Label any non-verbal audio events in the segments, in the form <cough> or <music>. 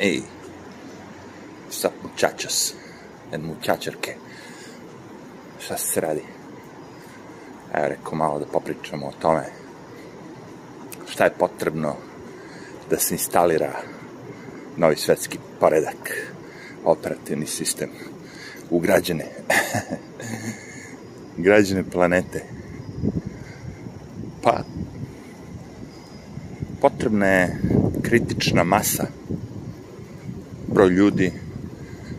Hej, sup muchachos and muchačarke. Šta se radi? Evo, rekao malo da popričamo o tome šta je potrebno da se instalira novi svetski poredak, operativni sistem u građane, <laughs> građane planete. Pa, potrebna je kritična masa, broj ljudi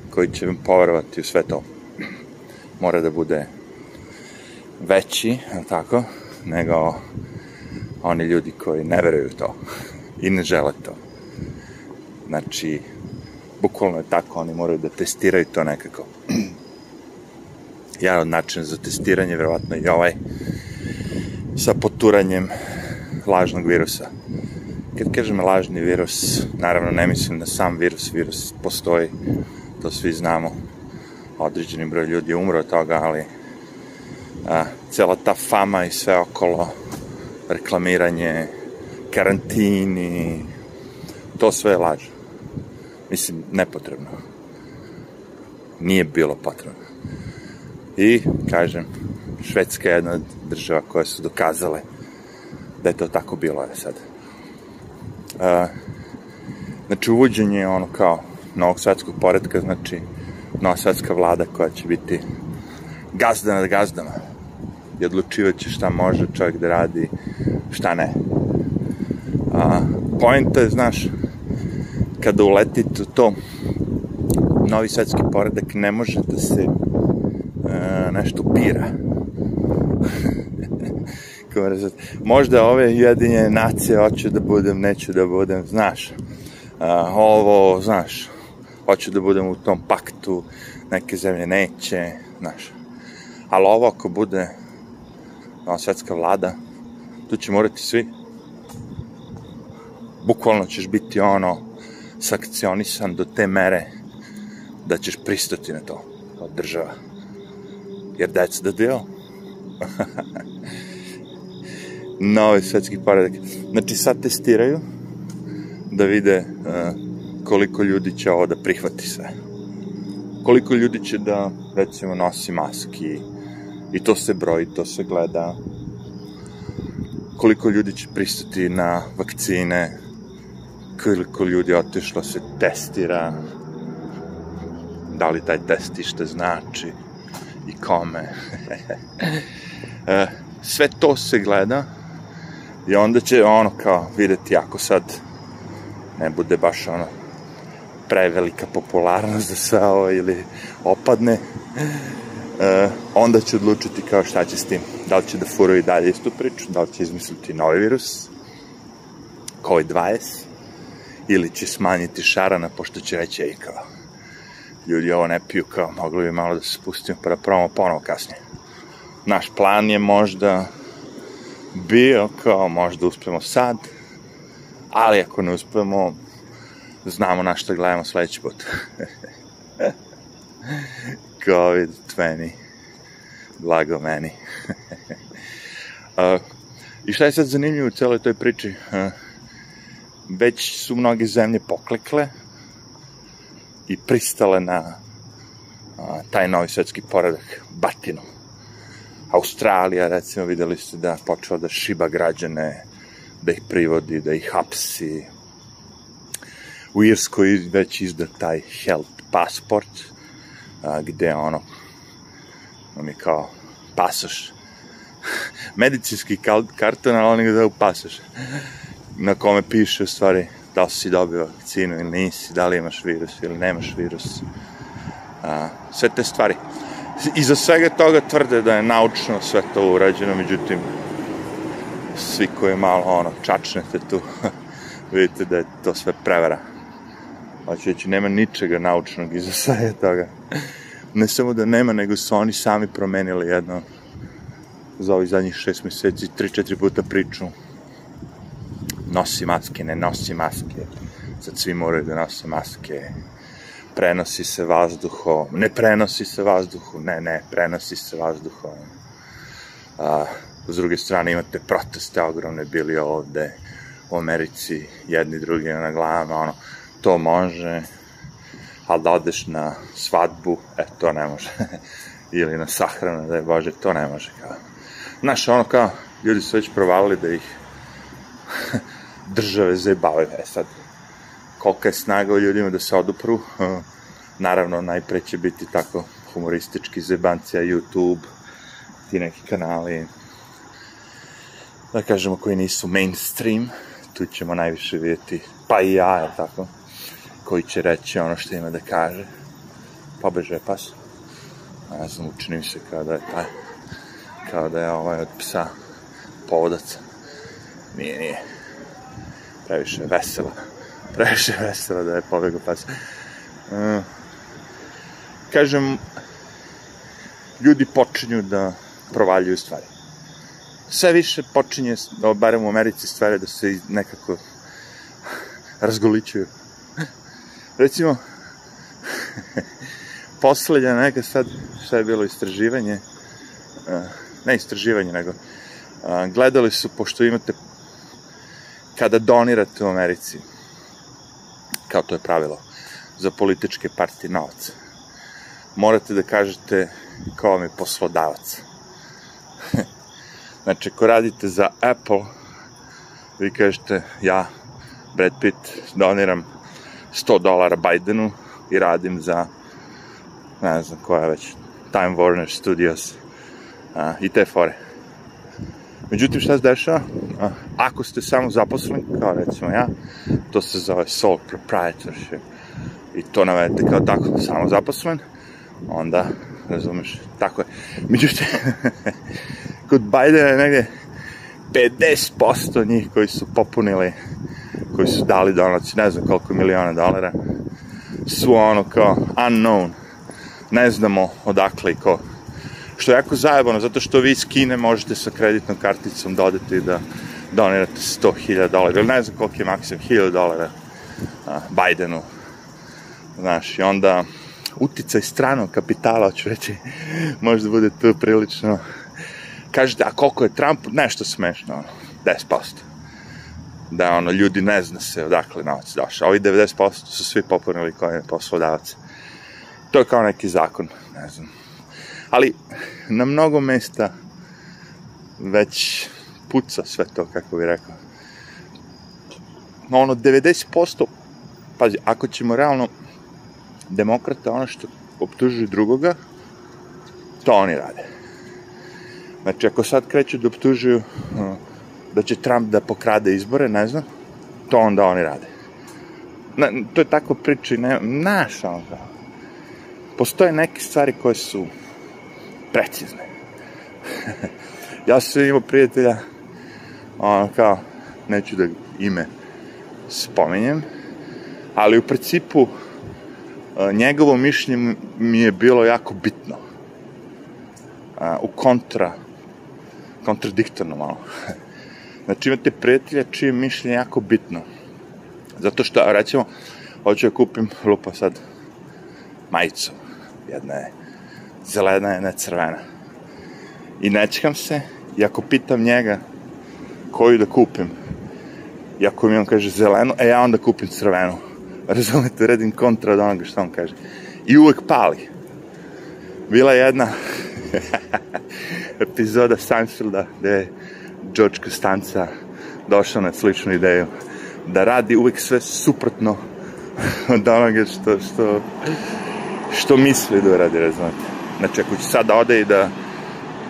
koji će poverovati u sve to. Mora da bude veći, tako, nego oni ljudi koji ne veruju to i ne žele to. Znači, bukvalno je tako, oni moraju da testiraju to nekako. Jedan od načina za testiranje, verovatno i ovaj, sa poturanjem lažnog virusa. Kad kažem lažni virus, naravno ne mislim na sam virus, virus postoji, to svi znamo. Određeni broj ljudi je umro od toga, ali a, cela ta fama i sve okolo, reklamiranje, karantini, to sve je laž. Mislim, nepotrebno. Nije bilo potrebno. I, kažem, Švedska je jedna od država koje su dokazale da je to tako bilo, je sad. Uh, znači, uvođenje je ono kao novog svetskog poredka, znači nova svetska vlada koja će biti gazda nad gazdama i odlučivaće šta može čovjek da radi, šta ne. A, pojenta je, znaš, kada uletite u to, novi svetski poredak ne može da se e, nešto bira. Možda ove jedinje nacije hoću da budem, neću da budem, znaš. A, ovo, znaš, hoću da budem u tom paktu, neke zemlje neće, znaš. Ali ovo ako bude nova svetska vlada, tu će morati svi. Bukvalno ćeš biti ono, sankcionisan do te mere da ćeš pristati na to od država. Jer that's the deal. <laughs> Novi svetski poredak. Znači sad testiraju da vide uh, koliko ljudi će ovo da prihvati sve. Koliko ljudi će da, recimo, nosi maski i to se broji, to se gleda. Koliko ljudi će pristati na vakcine, koliko ljudi otišlo se testira, da li taj test išta znači i kome. <laughs> E, sve to se gleda i onda će ono kao videti ako sad ne bude baš ono prevelika popularnost za sve ovo ili opadne, e, onda će odlučiti kao šta će s tim. Da li će da furaju dalje istu priču, da li će izmisliti novi virus, COVID-20, ili će smanjiti šarana, pošto će reći, ej, kao, ljudi ovo ne piju, kao, mogli bi malo da se spustimo, pa da probamo ponovo kasnije. Naš plan je možda bio, kao, možda uspemo sad, ali ako ne uspemo, znamo na što gledamo sledeći put. <laughs> COVID-20. Blago meni. <laughs> I šta je sad zanimljivo u celoj toj priči? Već su mnoge zemlje poklekle i pristale na taj novi svetski poredak, batinu. Australija, recimo, videli ste da počela da šiba građane, da ih privodi, da ih hapsi, u Irskoj već izda taj health passport, a, gde ono, on je kao pasoš, <laughs> medicinski karton, ali oni ga zove pasoš, na kome piše u stvari da li si dobio vakcinu ili nisi, da li imaš virus ili nemaš virus. A, sve te stvari. Iza svega toga tvrde da je naučno sve to urađeno, međutim, svi koji malo ono, čačnete tu, <laughs> vidite da je to sve prevara. Hoću reći, nema ničega naučnog iza sve toga. Ne samo da nema, nego su oni sami promenili jedno za ovih zadnjih šest meseci, tri, četiri puta priču. Nosi maske, ne nosi maske. Sad svi moraju da nose maske. Prenosi se vazduhom. Ne prenosi se vazduhu. Ne, ne, prenosi se vazduhom. A, s druge strane imate proteste ogromne bili ovde u Americi, jedni drugi na glavama, ono, to može, ali da odeš na svadbu, e, to ne može. <laughs> Ili na sahranu, da je Bože, to ne može. Kao. Znaš, ono kao, ljudi su već provalili da ih <laughs> države zajebavaju. E sad, kolika je snaga u ljudima da se odupru, naravno, najpre će biti tako humoristički zebancija, YouTube, ti neki kanali, da kažemo, koji nisu mainstream, tu ćemo najviše vidjeti, pa i ja, je tako, koji će reći ono što ima da kaže. Pobeže pas. Ne znam, učinim se kao da je taj, kao da je ovaj od psa povodac. Nije, nije. Previše veselo. Previše veselo da je pobegao pas. Uh, kažem, ljudi počinju da provaljuju stvari. Sve više počinje, barem u Americi, stvari da se nekako razgoličuju. Recimo, <laughs> poslednja neka sad, šta je bilo istraživanje, ne istraživanje, nego gledali su, pošto imate, kada donirate u Americi, kao to je pravilo, za političke partije novac, morate da kažete ko vam je poslodavac. <laughs> znači, ako radite za Apple, vi kažete, ja, Brad Pitt, doniram 100 dolara Bidenu i radim za, ne znam koja već, Time Warner Studios a, i te fore. Međutim, šta se dešava? Ako ste samo zaposleni, kao recimo ja, to se zove sole proprietorship i to navedete kao tako, samo zaposlen, onda, razumeš, tako je. Međutim, <laughs> kod Bidena je negde 50% njih koji su popunili koji su dali donaci, ne znam koliko miliona dolara, su ono kao unknown. Ne znamo odakle i ko. Što je jako zajebano, zato što vi iz Kine možete sa kreditnom karticom da odete i da donirate 100.000 dolara, ili ne znam koliko je maksimum, 1000 dolara a, Bidenu. Znaš, i onda uticaj stranog kapitala, ću reći, <laughs> možda bude tu prilično. Kažete, a koliko je Trump? Nešto smešno, ono, 10% da ono, ljudi ne zna se odakle novac došao. Ovi 90% su svi popunili je poslodavac. To je kao neki zakon, ne znam. Ali na mnogo mesta već puca sve to, kako bih rekao. Ono, 90%, pazi, ako ćemo realno demokrata ono što optužuju drugoga, to oni rade. Znači, ako sad kreću da optužuju da će Trump da pokrade izbore, ne znam, to onda oni rade. Na, to je tako priča i ne, naš, ono, postoje neke stvari koje su precizne. <laughs> ja sam imao prijatelja, ono, kao, neću da ime spominjem, ali u principu e, njegovo mišljenje mi je bilo jako bitno. u kontra, kontradiktorno malo. <laughs> Znači imate prijatelja čije mišljenje jako bitno. Zato što, recimo, hoću da kupim, lupa sad, majicu. Jedna je zelena, je crvena. I nećkam se, i ako pitam njega koju da kupim, i ako mi on kaže zelenu, e ja onda kupim crvenu. <laughs> Razumete, redim kontra od onoga što on kaže. I uvek pali. Bila je jedna <laughs> epizoda Seinfelda gde je George Costanza došao na sličnu ideju da radi uvek sve suprotno <laughs> od onoga što, što, što misli da radi, razumete. Znači, ako će sad ode i da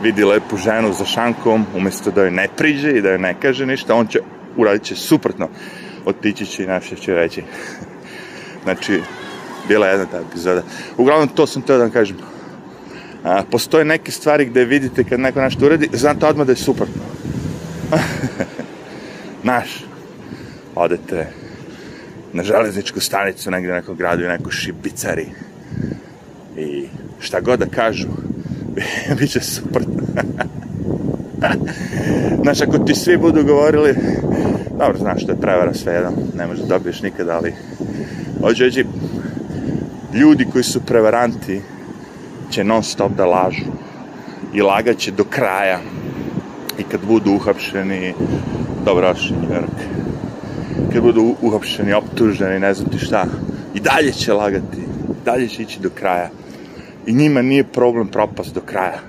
vidi lepu ženu za šankom, umesto da joj ne priđe i da joj ne kaže ništa, on će uradit će suprotno. Otići će i naše će reći. <laughs> znači, bila jedna ta epizoda. Uglavnom, to sam teo da vam kažem. A, postoje neke stvari gde vidite kad neko nešto uradi, znate odmah da je suprotno. <laughs> Naš, odete na železničku stanicu negde u nekom gradu i neko šibicari i šta god da kažu, <laughs> bit će super. <laughs> znaš, ako ti svi budu govorili, dobro, znaš, to je prevara sve jedan, ne možeš da dobiješ nikada, ali hoću reći, ljudi koji su prevaranti će non stop da lažu i lagaće do kraja i kad budu uhapšeni, dobrodošli New York. kad budu uhapšeni, optuženi, ne znam ti šta, i dalje će lagati, dalje će ići do kraja. I njima nije problem propast do kraja.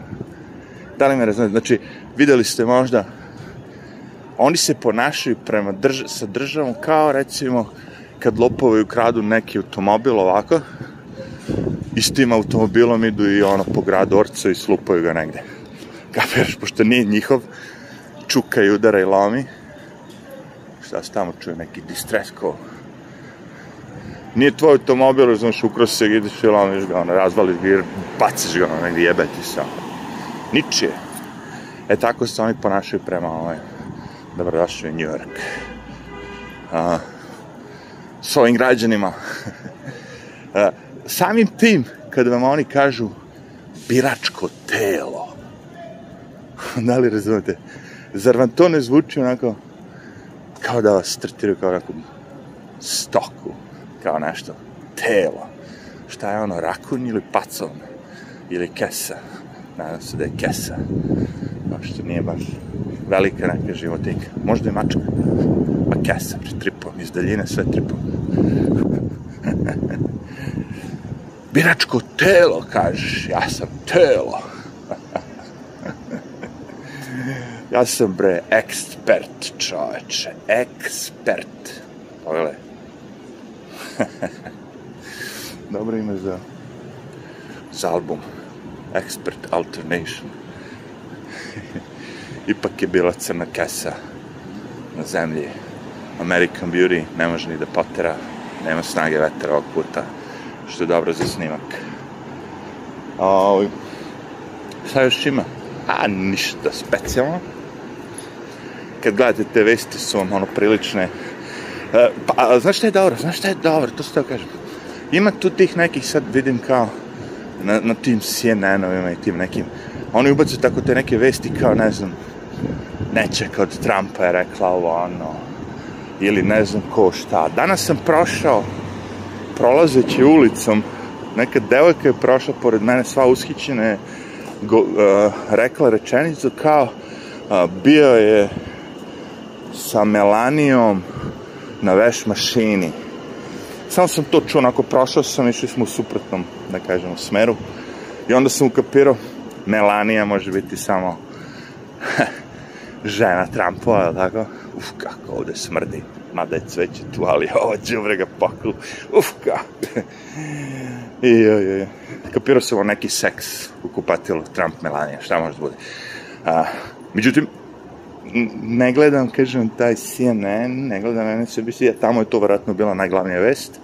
Da li me razumete? Znači, videli ste možda, oni se ponašaju prema drž sa državom kao, recimo, kad lopovi ukradu neki automobil ovako, i s tim automobilom idu i ono po gradu orca i slupaju ga negde. Kapiraš, pošto nije njihov, čuka i udara i lomi. Šta se tamo čuje, neki distres ko... Nije tvoj automobil, znaš, ukroz se, ideš i lomiš ga, ono, razvališ ga baciš ga, ono, negdje jebeti se, ono. Ničije. E, tako se oni ponašaju prema ovaj, dobrodošli u New York. A, s ovim građanima. <laughs> A, samim tim, kada vam oni kažu biračko telo, <laughs> da li razumete, zar vam to ne zvuči onako kao da vas tretiraju kao neku stoku, kao nešto, telo. Šta je ono, rakun ili pacon? Ili kesa? Nadam se da je kesa. Što nije baš velika neka životika. Možda je mačka. Pa kesa, pri tripom, iz daljine sve tripom. <laughs> Biračko telo, kažeš, ja sam telo. <laughs> Ja sam, bre, ekspert, čoveče. Ekspert. Pogledaj. <laughs> Dobro ime za, za album. Expert Alternation. <laughs> Ipak je bila crna kesa na zemlji. American Beauty ne može ni da potera. Nema snage vetra ovog puta. Što je dobro za snimak. A, šta još ima? A, ništa specijalno kad gledate te vesti su vam ono prilične. E, pa, a, znaš šta je dobro? Znaš šta je dobro? To se to kažem. Ima tu tih nekih, sad vidim kao, na, na tim CNN-ovima i tim nekim, oni ubacuju tako te neke vesti kao, ne znam, nečeka od Trumpa je rekla ovo, ono, ili ne znam ko šta. Danas sam prošao, prolazeći ulicom, neka devojka je prošla pored mene, sva ushićena go, uh, rekla rečenicu kao, uh, bio je sa Melanijom na veš mašini. Samo sam to čuo, onako prošao sam, išli smo u suprotnom, da kažemo, smeru. I onda sam ukapirao, Melanija može biti samo <laughs> žena Trumpova, tako? Uf, kako ovde smrdi. Mada je cveće tu, ali ovo džubre ga poklu. Uf, kako. I, i, i. Kapirao sam neki seks u kupatilu Trump-Melanija, šta može da bude. A, međutim, ne gledam, kažem, taj CNN, ne gledam MSNBC, a tamo je to vjerojatno bila najglavnija vest,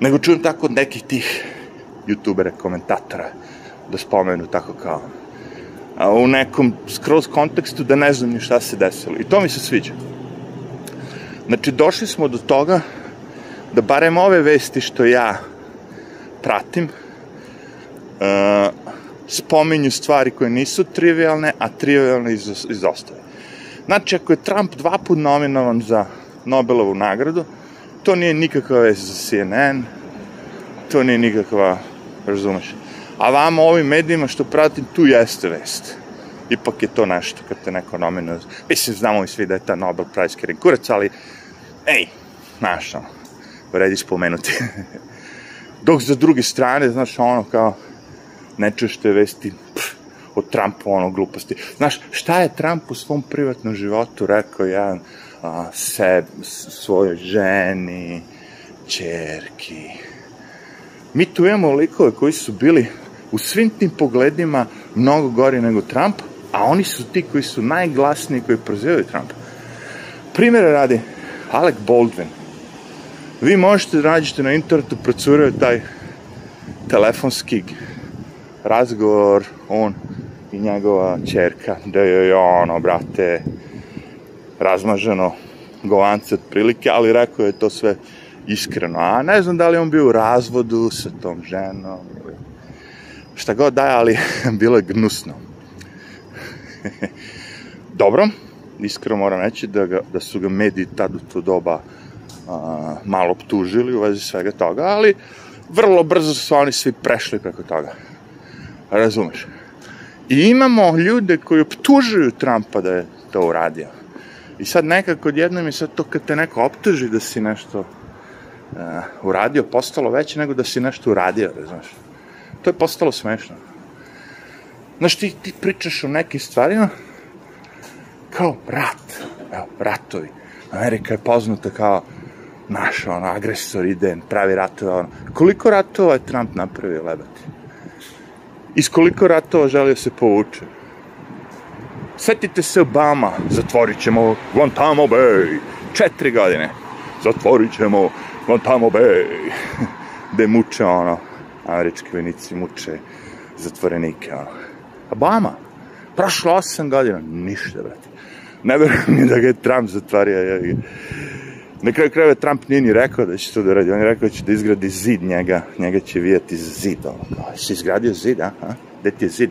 nego čujem tako od nekih tih youtubera, komentatora, da spomenu tako kao a, u nekom skroz kontekstu da ne znam ni šta se desilo. I to mi se sviđa. Znači, došli smo do toga da barem ove vesti što ja pratim, uh, spominju stvari koje nisu trivialne, a trivialne iz, izostave. Znači, ako je Trump dva put nominovan za Nobelovu nagradu, to nije nikakva veza za CNN, to nije nikakva, razumeš. A vama ovim medijima što pratim, tu jeste vest. Ipak je to nešto kad te neko nominuje. Mislim, znamo i svi da je ta Nobel Prize Karen Kurac, ali, ej, znaš, vredi spomenuti. <laughs> Dok za druge strane, znaš, ono, kao, te vesti pff, o Trumpu, ono, gluposti. Znaš, šta je Trump u svom privatnom životu rekao jedan a, se, svojoj ženi, čerki. Mi tu imamo likove koji su bili u svim tim pogledima mnogo gori nego Trump, a oni su ti koji su najglasniji koji prozivaju Trumpa. Primjera radi, Alec Baldwin. Vi možete da nađete na internetu, procuraju taj telefonski razgovor, on i njegova čerka, da je ono, brate, razmaženo govance otprilike, ali rekao je to sve iskreno. A ne znam da li on bio u razvodu sa tom ženom ili šta god daje, ali <laughs> bilo je gnusno. <laughs> Dobro, iskreno moram reći da, ga, da su ga mediji tad u to doba a, malo optužili u vezi svega toga, ali vrlo brzo su oni svi prešli preko toga. Razumeš? I imamo ljude koji optužuju Trumpa da je to uradio. I sad nekako odjednom je sad to kad te neko optuži da si nešto uh, uradio, postalo veće nego da si nešto uradio, znaš. To je postalo smešno. Znaš, ti, ti pričaš o nekim stvarima kao rat, evo, ratovi. Amerika je poznata kao naš, ono, agresor ide, pravi ratove, ono. Koliko ratova je Trump napravio, lebati? Iz koliko ratova želio se povuče? Setite se Obama, zatvorit ćemo Guantanamo Bay, četiri godine. Zatvorit ćemo Guantanamo Bay, <laughs> gde muče, ono, američki vojnici muče zatvorenike, ono. Obama, prošlo osam godina, ništa, brate. Ne verujem ni da ga je Trump zatvario, je. Na kraju krajeva Trump nije ni rekao da će to da radi, on je rekao da će da izgradi zid njega, njega će vijati zid, ono, kao, si izgradio zid, a? a? Gde ti je zid?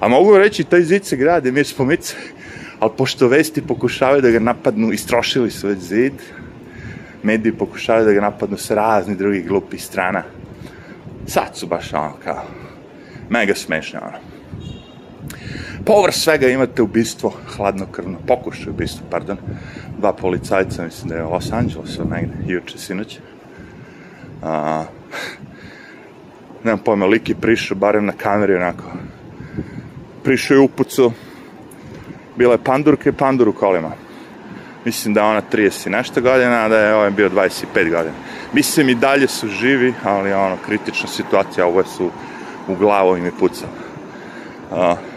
A mogu reći, taj zid se gradi, mi smo mice, ali pošto vesti pokušavaju da ga napadnu, istrošili su već zid, mediji pokušavaju da ga napadnu sa razni drugih glupih strana. Sad su baš ono kao, mega smešne ono. Povrh svega imate ubistvo, hladnokrvno, pokušaj ubistvo, pardon, dva policajca, mislim da je u Los Angelesu negde, juče, sinoć. A, nemam pojma, lik je prišao, barem na kameri, onako, prišao je upucao, bila je pandurka i pandur u kolima. Mislim da ona 30 i nešto godina, a da je ovaj bio 25 godina. Mislim i dalje su živi, ali ono, kritična situacija, ovo su u glavu im je pucao. Uh,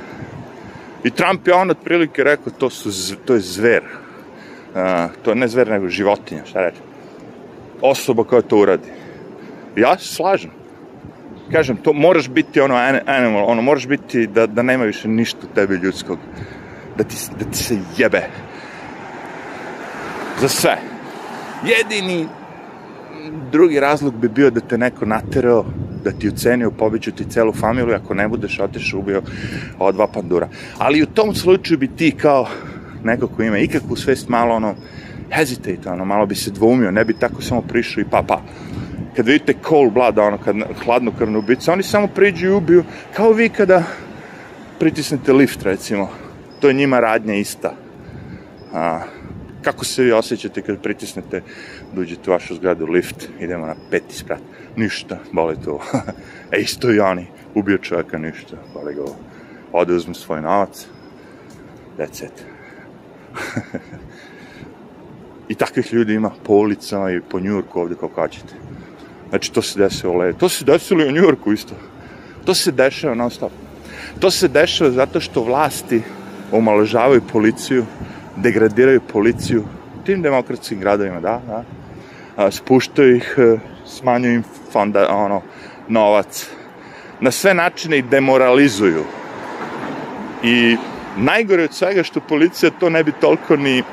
I Trump je on otprilike rekao, to, su, to je zver. Uh, to je ne zver, nego životinja, šta reći. Osoba koja to uradi. Ja se slažem. Kažem, to moraš biti ono animal, ono moraš biti da, da nema više ništa u tebi ljudskog. Da ti, da ti se jebe. Za sve. Jedini drugi razlog bi bio da te neko naterao da ti ucenio, pobiću ti celu familiju, ako ne budeš otišao, ubio ova dva pandura. Ali u tom slučaju bi ti kao neko ko ima ikakvu svest malo ono, hesitate, ono, malo bi se dvoumio, ne bi tako samo prišao i pa, pa. Kad vidite cold blood, ono, kad hladnokrvne ubice, oni samo priđu i ubiju, kao vi kada pritisnete lift, recimo. To je njima radnja ista. A, kako se vi osjećate kad pritisnete da uđete u vašu zgradu lift, idemo na peti sprat, ništa, boli to. <laughs> e, isto i oni, ubio čovjeka, ništa, boli ga Ode uzmu svoj novac, that's it. <laughs> I takvih ljudi ima po ulicama i po Njurku ovde kao kačete. Znači, to se desilo u Levi. To se desilo i u Njurku isto. To se dešava non stop. To se dešava zato što vlasti omaložavaju policiju, degradiraju policiju tim demokratskim gradovima, da, da. A, spuštaju ih, e, smanjuju im fonda, ono, novac. Na sve načine ih demoralizuju. I najgore od svega što policija to ne bi toliko ni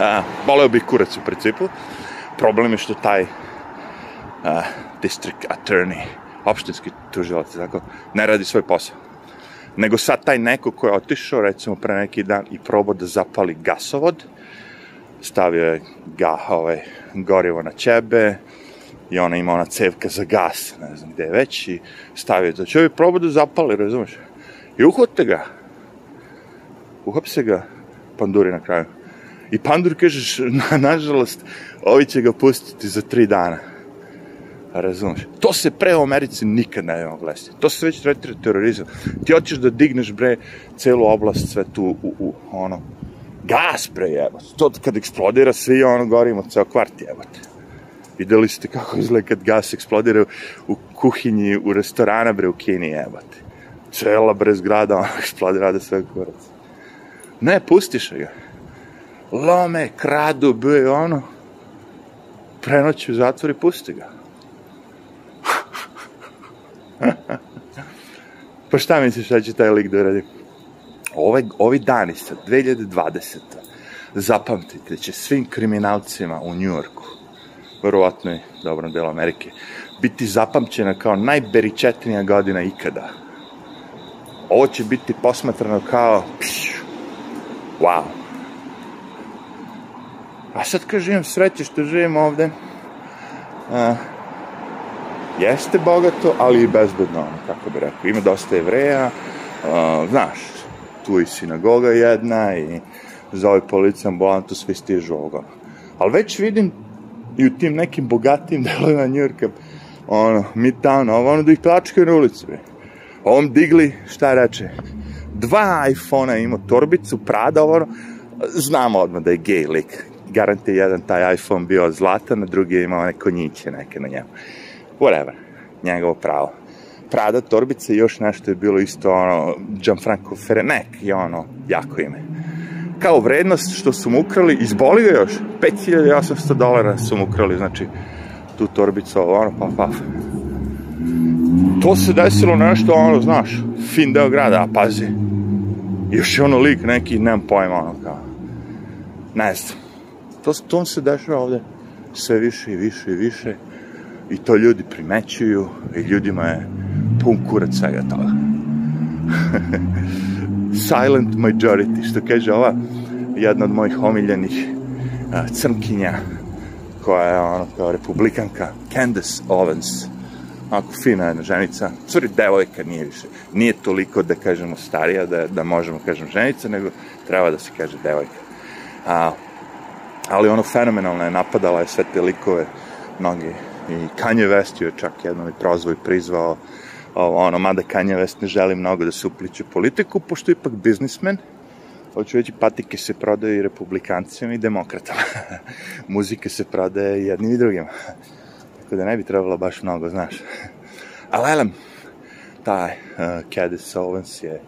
a, voleo bih kurac u principu. Problem je što taj a, district attorney, opštinski tužilac, tako, ne radi svoj posao nego sad taj neko ko je otišao, recimo pre neki dan, i probao da zapali gasovod, stavio je ga, ovaj, gorivo na ćebe, i ona ima ona cevka za gas, ne znam gde već, i stavio će ovaj probao da zapali, razumeš? I uhvate ga. Uhapse ga panduri na kraju. I pandur kažeš, <laughs> na, nažalost, ovi će ga pustiti za tri dana. Razumeš? To se pre u Americi nikad ne moglo desiti. To se već tretira terorizam. Ti hoćeš da digneš, bre, celu oblast sve tu u, u ono, gas, bre, jebote. To kad eksplodira, svi ono gorimo, ceo kvart, jebote. Videli ste kako izgleda kad gas eksplodira u kuhinji, u restorana, bre, u Kini, jebote. Cela, bre, zgrada, <laughs> ono, eksplodira da sve kurac. Ne, pustiš ga. Lome, kradu, bre, ono, prenoći u zatvor i pusti ga. <laughs> pa šta misliš da će taj lik da uradi? Ove, ovi dani sa 2020. Zapamtite, će svim kriminalcima u Njujorku, verovatno i dobrom delu Amerike, biti zapamćena kao najberičetnija godina ikada. Ovo će biti posmatrano kao wow. A sad kad živim sreće što živim ovde, uh, jeste bogato, ali i bezbedno, ono, kako bi rekao. Ima dosta jevreja, uh, znaš, tu i sinagoga jedna i zove policija, ambulantu, svi stižu ovoga. Ali već vidim i u tim nekim bogatim <laughs> delovima Njurka, ono, Midtown, ovo, ono da ih plačkaju na ulici, bre. Ovom digli, šta reče, dva iPhone-a imao torbicu, Prada, ovo, znamo odmah da je gej lik. Garant je jedan taj iPhone bio zlatan, a drugi je imao neko njiće neke na njemu. Whatever, njegovo pravo. Prada torbica i još nešto je bilo isto ono, Gianfranco Ferrenek i ono, jako ime. Kao vrednost što su mu ukrali, izboli ga još, 5800 dolara su mu ukrali, znači, tu torbicu, ono, pa, pa. To se desilo nešto, ono, znaš, fin deo grada, a pazi, još je ono lik neki, nemam pojma, ono, kao, ne znam. To, to se dešava ovde sve više i više i više i to ljudi primećuju i ljudima je pun kurac svega toga. <laughs> Silent majority, što kaže ova jedna od mojih omiljenih a, crnkinja koja je ono kao republikanka Candace Owens. Onako fina jedna ženica. Stvari devojka nije više. Nije toliko da kažemo starija da, da možemo kažem ženica nego treba da se kaže devojka. A, ali ono fenomenalno je napadala je sve te likove mnogi i Kanye West je čak jednom i prozvao i prizvao ono, mada Kanye West ne želi mnogo da se upliče politiku, pošto je ipak biznismen, hoću reći, patike se prodaje i republikancima i demokratama. <laughs> Muzike se prodaje jednim i drugim. Tako da ne bi trebalo baš mnogo, znaš. Ali, elem, taj uh, Cadis Owens je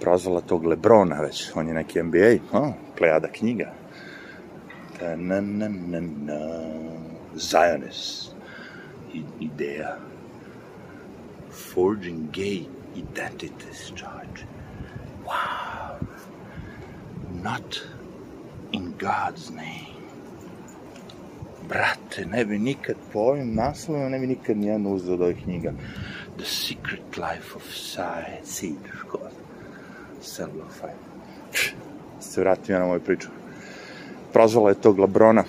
prozvala tog Lebrona već, on je neki NBA, oh, plejada knjiga. Ta, na, na, na, na, Zionist ideja. Forging gay identities charge. Wow. Not in God's name. Brate, ne bi nikad po ovim naslovima, ne bi nikad nijedno uzeo od ovih knjiga. The Secret Life of Science, Seed, škola. Cellophane. Se vratim na moju priču. Prozvala je tog Labrona.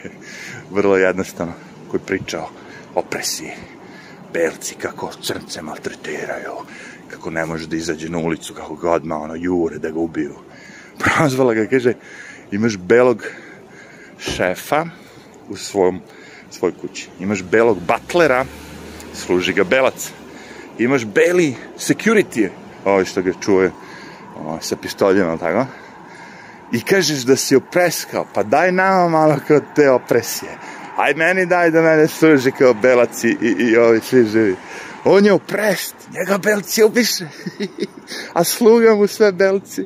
<laughs> Vrlo jednostavno. Koji pričao opresiji. Belci kako crnce maltretiraju, kako ne može da izađe na ulicu, kako ga odmah ono jure da ga ubiju. Prozvala ga, kaže, imaš belog šefa u svom, svoj kući. Imaš belog butlera, služi ga belac. Imaš beli security, ovo što ga čuje ovo, sa pistoljima, tako? I kažeš da si opreskao, pa daj nama malo kao te opresije aj meni daj da mene služi kao belac i, i, ovi svi živi. On je uprest, njega belci ubiše, <laughs> a sluga mu sve belci.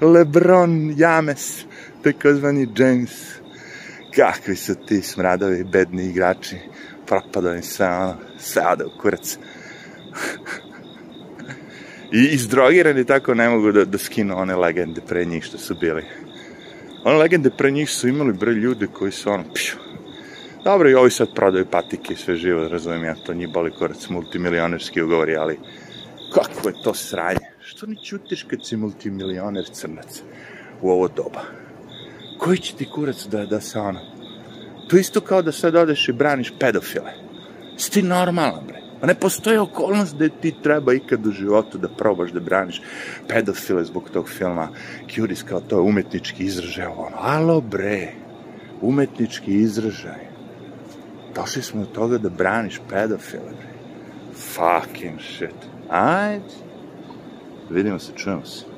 Lebron James, takozvani James. Kakvi su ti smradovi, bedni igrači, propadali sve ono, sve ode u kurac. <laughs> I izdrogirani tako ne mogu da, da skinu one legende pre njih što su bili. One legende pre njih su imali broj ljude koji su ono, pšu, Dobro, i ovi sad prodaju patike i sve živo, razumijem ja, to njih boli korac, multimilionerski ugovori, ali kako je to sranje? Što ni čutiš kad si multimilioner crnac u ovo doba? Koji će ti kurac da, da se ono? To isto kao da sad odeš i braniš pedofile. Si ti normalan, bre. A ne postoji okolnost da ti treba ikad u životu da probaš da braniš pedofile zbog tog filma. Curis kao to je umetnički izražaj, ono, alo bre, umetnički izražaj došli smo do toga da braniš pedofile, bre. Fucking shit. Ajde. Vidimo se, čujemo se.